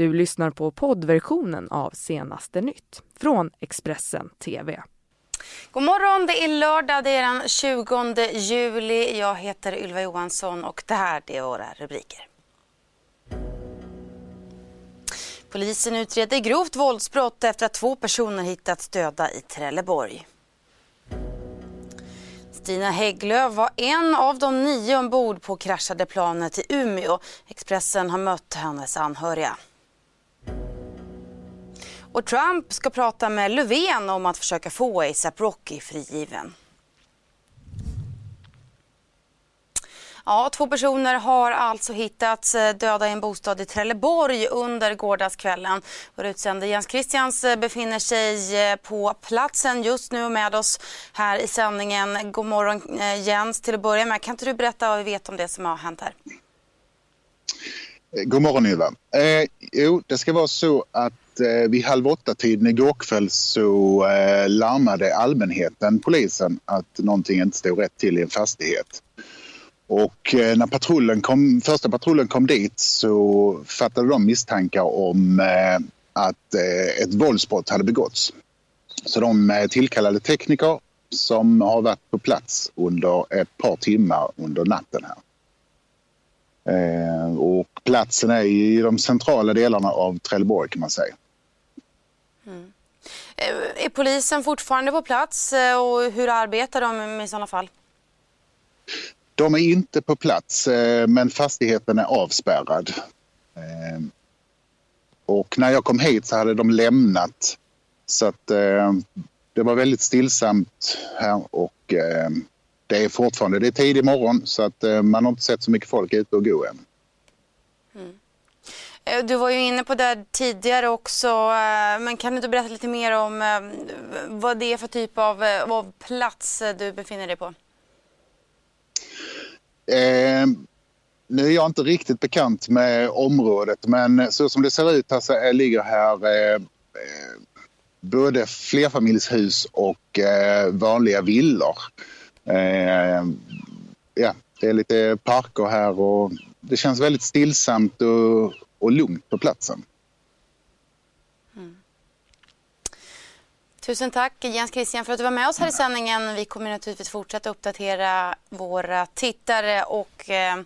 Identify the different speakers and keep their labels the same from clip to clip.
Speaker 1: Du lyssnar på poddversionen av Senaste nytt från Expressen TV.
Speaker 2: God morgon, det är lördag, det är den 20 juli. Jag heter Ylva Johansson och det här är våra rubriker. Polisen utreder grovt våldsbrott efter att två personer hittats döda i Trelleborg. Stina Hägglöf var en av de nio ombord på kraschade planet i Umeå. Expressen har mött hennes anhöriga. Och Trump ska prata med Löfven om att försöka få ASAP Rocky frigiven. Ja, två personer har alltså hittats eh, döda i en bostad i Trelleborg under gårdagskvällen. Vår utsände Jens Christians eh, befinner sig eh, på platsen just nu med oss här i sändningen. God morgon Jens till att börja med. Kan inte du berätta vad vi vet om det som har hänt här?
Speaker 3: Eh, god morgon Ylva. Eh, jo, det ska vara så att eh, vid halv åtta-tiden igår kväll så eh, larmade allmänheten polisen att någonting inte stod rätt till i en fastighet. Och eh, när patrullen kom, första patrullen kom dit så fattade de misstankar om eh, att eh, ett våldsbrott hade begåtts. Så de eh, tillkallade tekniker som har varit på plats under ett par timmar under natten här. Och platsen är i de centrala delarna av Trelleborg kan man säga.
Speaker 2: Mm. Är polisen fortfarande på plats och hur arbetar de i sådana fall?
Speaker 3: De är inte på plats, eh, men fastigheten är avspärrad. Eh, och när jag kom hit så hade de lämnat. Så att eh, det var väldigt stillsamt här och det är fortfarande det är tidig morgon så att man har inte sett så mycket folk ute och gå än.
Speaker 2: Mm. Du var ju inne på det tidigare också, men kan du inte berätta lite mer om vad det är för typ av, av plats du befinner dig på?
Speaker 3: Eh, nu är jag inte riktigt bekant med området men så som det ser ut här så ligger här eh, eh, både flerfamiljshus och eh, vanliga villor. Eh, ja, det är lite parker här och det känns väldigt stillsamt och, och lugnt på platsen. Mm.
Speaker 2: Tusen tack Jens Christian för att du var med oss här i sändningen. Vi kommer naturligtvis fortsätta uppdatera våra tittare och eh,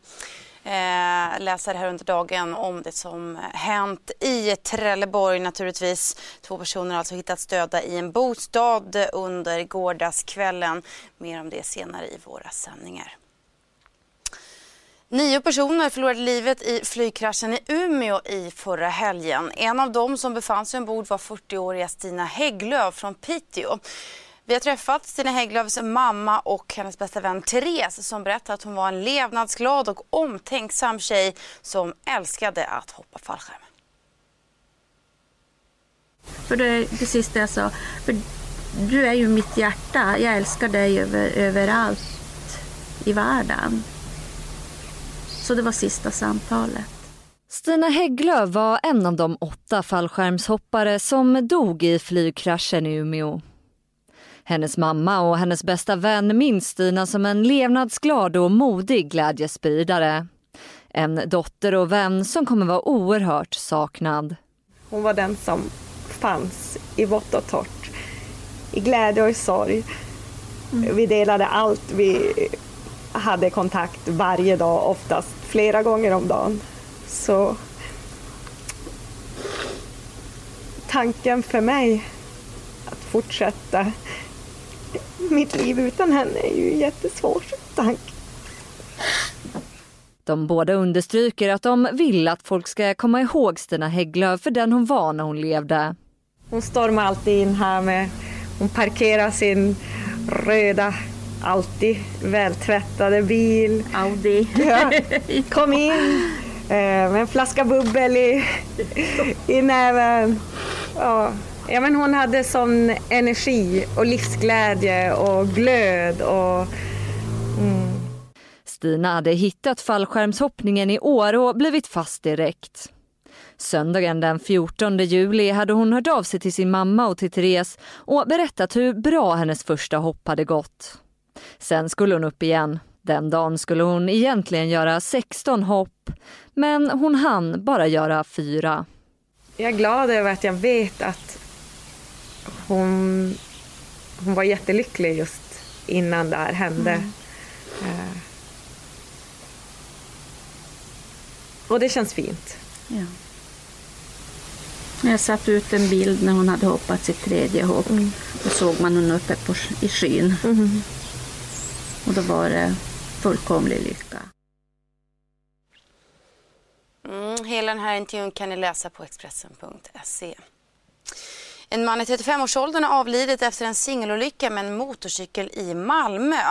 Speaker 2: eh, läsare här under dagen om det som hänt i Trelleborg naturligtvis. Två personer har alltså hittats döda i en bostad under gårdagskvällen. Mer om det senare i våra sändningar. Nio personer förlorade livet i flygkraschen i Umeå i förra helgen. En av dem som befann sig ombord var 40-åriga Stina Hägglöf från Piteå. Vi har träffat Stina Hägglöfs mamma och hennes bästa vän Therese som berättar att hon var en levnadsglad och omtänksam tjej som älskade att hoppa fallskärm.
Speaker 4: För det är precis det jag sa. För du är ju mitt hjärta. Jag älskar dig över, överallt i världen. Så det var sista samtalet.
Speaker 5: Stina Hägglöf var en av de åtta fallskärmshoppare som dog i flygkraschen i Umeå. Hennes mamma och hennes bästa vän minns Stina som en levnadsglad och modig glädjespridare. En dotter och vän som kommer vara oerhört saknad.
Speaker 6: Hon var den som fanns i vått och torrt, i glädje och i sorg. Mm. Vi delade allt. Vi hade kontakt varje dag, oftast flera gånger om dagen. Så tanken för mig att fortsätta mitt liv utan henne är ju jättesvår tanke.
Speaker 5: De båda understryker att de vill att folk ska komma ihåg Stina Hägglöf för den hon var när hon levde.
Speaker 6: Hon stormar alltid in här med, hon parkerar sin röda alltid vältvättade bil.
Speaker 4: Audi.
Speaker 6: Ja, kom in eh, med en flaska bubbel i, i näven. Ja. Ja, men hon hade sån energi och livsglädje och glöd. Och,
Speaker 5: mm. Stina hade hittat fallskärmshoppningen i år och blivit fast direkt. Söndagen den 14 juli hade hon hört av sig till sin mamma och till Therese och berättat hur bra hennes första hopp hade gått. Sen skulle hon upp igen. Den dagen skulle hon egentligen göra 16 hopp, men hon hann bara göra fyra.
Speaker 6: Jag är glad över att jag vet att hon, hon var jättelycklig just innan det här hände. Mm. Uh, och det känns fint. Ja.
Speaker 4: Jag satte ut en bild när hon hade hoppat sitt tredje hopp. Mm. Då såg man henne uppe på, i skyn. Mm. Och då var det fullkomlig lycka.
Speaker 2: Mm, hela den här intervjun kan ni läsa på Expressen.se. En man i 35-årsåldern har avlidit efter en singelolycka med en motorcykel i Malmö.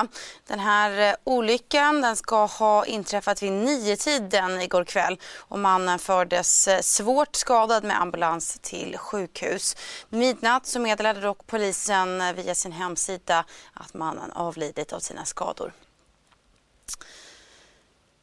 Speaker 2: Den här eh, olyckan den ska ha inträffat vid niotiden igår kväll och mannen fördes eh, svårt skadad med ambulans till sjukhus. Midnatt så meddelade dock polisen eh, via sin hemsida att mannen avlidit av sina skador.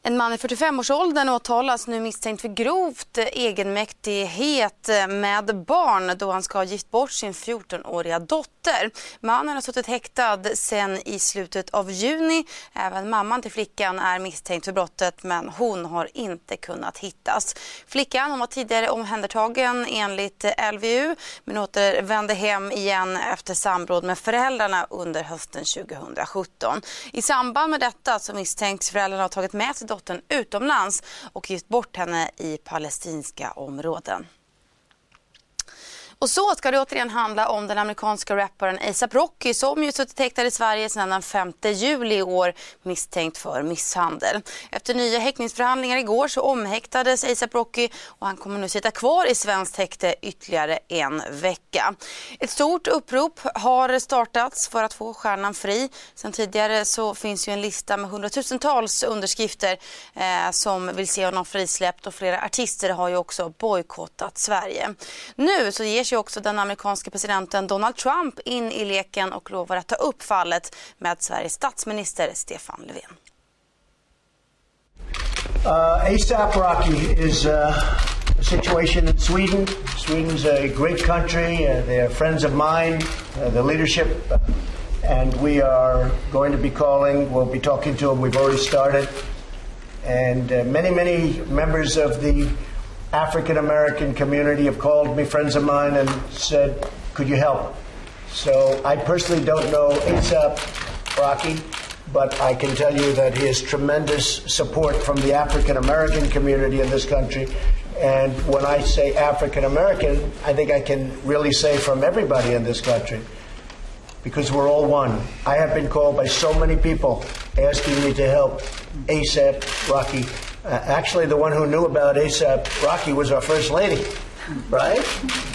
Speaker 2: En man i 45-årsåldern åtalas nu misstänkt för grovt egenmäktighet med barn då han ska ha gift bort sin 14-åriga dotter. Mannen har suttit häktad sedan i slutet av juni. Även mamman till flickan är misstänkt för brottet men hon har inte kunnat hittas. Flickan var tidigare omhändertagen enligt LVU men återvände hem igen efter samråd med föräldrarna under hösten 2017. I samband med detta så misstänks föräldrarna ha tagit med sig dottern utomlands och gift bort henne i palestinska områden. Och så ska det återigen handla om den amerikanska rapparen ASAP Rocky som ju suttit häktad i Sverige sedan den 5 juli i år misstänkt för misshandel. Efter nya häktningsförhandlingar igår så omhäktades ASAP Rocky och han kommer nu sitta kvar i svenskt häkte ytterligare en vecka. Ett stort upprop har startats för att få stjärnan fri. Sen tidigare så finns ju en lista med hundratusentals underskrifter eh, som vill se honom frisläppt och flera artister har ju också bojkottat Sverige. Nu så ges sig också den amerikanske presidenten Donald Trump in i leken och lovar att ta upp fallet med Sveriges statsminister Stefan Löfven.
Speaker 7: Uh, ASAP Rocky is uh, a situation in Sweden. Sweden's a great country. Uh, they're friends of mine, uh, the leadership, uh, and we are going to be calling. We'll be talking to them. We've already started, and uh, many, many members of the African American community have called me, friends of mine, and said, Could you help? So I personally don't know ASAP Rocky, but I can tell you that he has tremendous support from the African American community in this country. And when I say African American, I think I can really say from everybody in this country because we're all one. I have been called by so many people asking me to help ASAP Rocky uh, actually, the one who knew about ASAP Rocky was our first lady, right?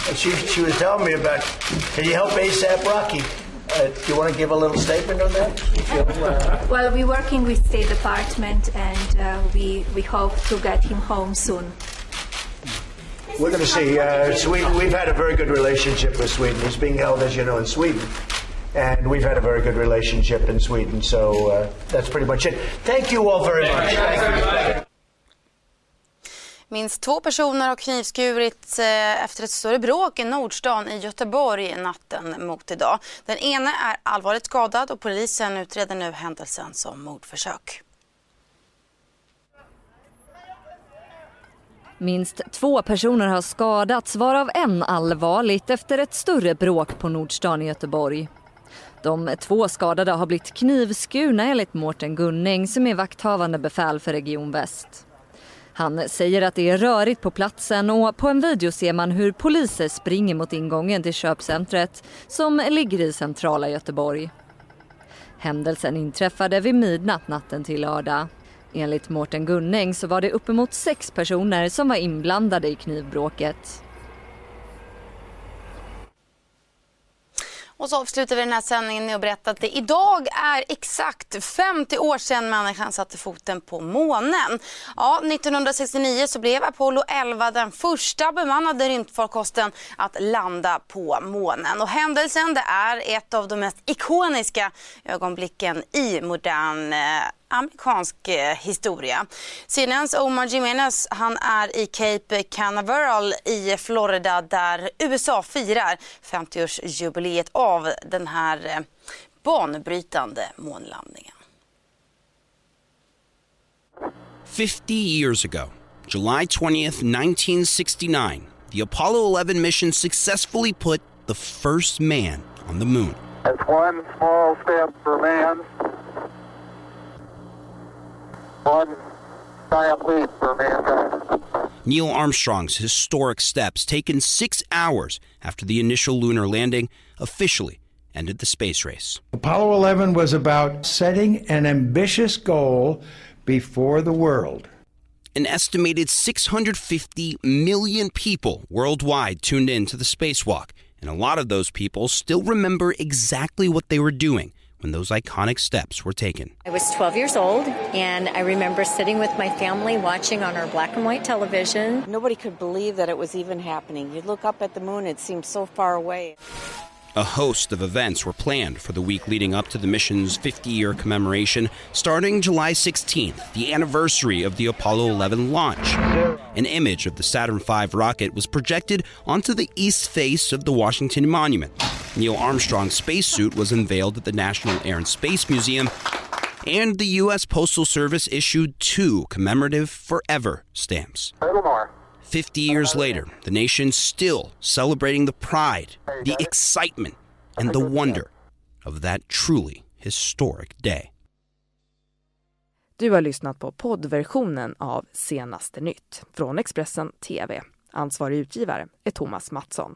Speaker 7: And she, she was telling me about, can you help ASAP Rocky? Uh, do you want to give a little statement on that?
Speaker 8: Uh... Well, we're working with State Department, and uh, we we hope to get him home soon.
Speaker 7: We're going to see. Uh, Sweden, we've had a very good relationship with Sweden. He's being held, as you know, in Sweden. And we've had a very good relationship in Sweden, so uh, that's pretty much it. Thank you all very much.
Speaker 2: Minst två personer har knivskurits eh, efter ett större bråk i Nordstan i Göteborg natten mot idag. Den ene är allvarligt skadad och polisen utreder nu händelsen som mordförsök.
Speaker 5: Minst två personer har skadats varav en allvarligt efter ett större bråk på Nordstan i Göteborg. De två skadade har blivit knivskurna enligt Mårten Gunning som är vakthavande befäl för Region Väst. Han säger att det är rörigt på platsen och på en video ser man hur poliser springer mot ingången till köpcentret som ligger i centrala Göteborg. Händelsen inträffade vid midnatt natten till lördag. Enligt Mårten Gunning så var det uppemot sex personer som var inblandade i knivbråket.
Speaker 2: Och så avslutar vi den här sändningen med att berätta att det idag är exakt 50 år sedan människan satte foten på månen. Ja, 1969 så blev Apollo 11 den första bemannade rymdfarkosten att landa på månen. Och händelsen det är ett av de mest ikoniska ögonblicken i modern eh, amerikansk eh, historia. CNNs Omar Jimenez han är i Cape Canaveral i Florida där USA firar 50-årsjubileet av den här eh, banbrytande månlandningen.
Speaker 9: 50 years ago, July 20th, 1969, the Apollo 11 mission successfully put the first man on the moon.
Speaker 10: It's one small step for man, one giant leap for mankind.
Speaker 9: Neil Armstrong's historic steps, taken six hours after the initial lunar landing, officially ended the space race.
Speaker 11: Apollo 11 was about setting an ambitious goal before the world.
Speaker 9: An estimated 650 million people worldwide tuned in to the spacewalk, and a lot of those people still remember exactly what they were doing when those iconic steps were taken.
Speaker 12: I was 12 years old, and I remember sitting with my family watching on our black and white television.
Speaker 13: Nobody could believe that it was even happening. You'd look up at the moon, it seemed so far away.
Speaker 9: A host of events were planned for the week leading up to the mission's 50 year commemoration, starting July 16th, the anniversary of the Apollo 11 launch. An image of the Saturn V rocket was projected onto the east face of the Washington Monument. Neil Armstrong's spacesuit was unveiled at the National Air and Space Museum, and the U.S. Postal Service issued two commemorative Forever stamps.
Speaker 10: A little more.
Speaker 9: 50 years later, the nation's still celebrating the pride, the excitement, and the wonder of that truly historic day.
Speaker 1: Du har lyssnat på poddversionen av Senaste nytt från Expressen TV. Ansvarig utgivare är Thomas Mattsson.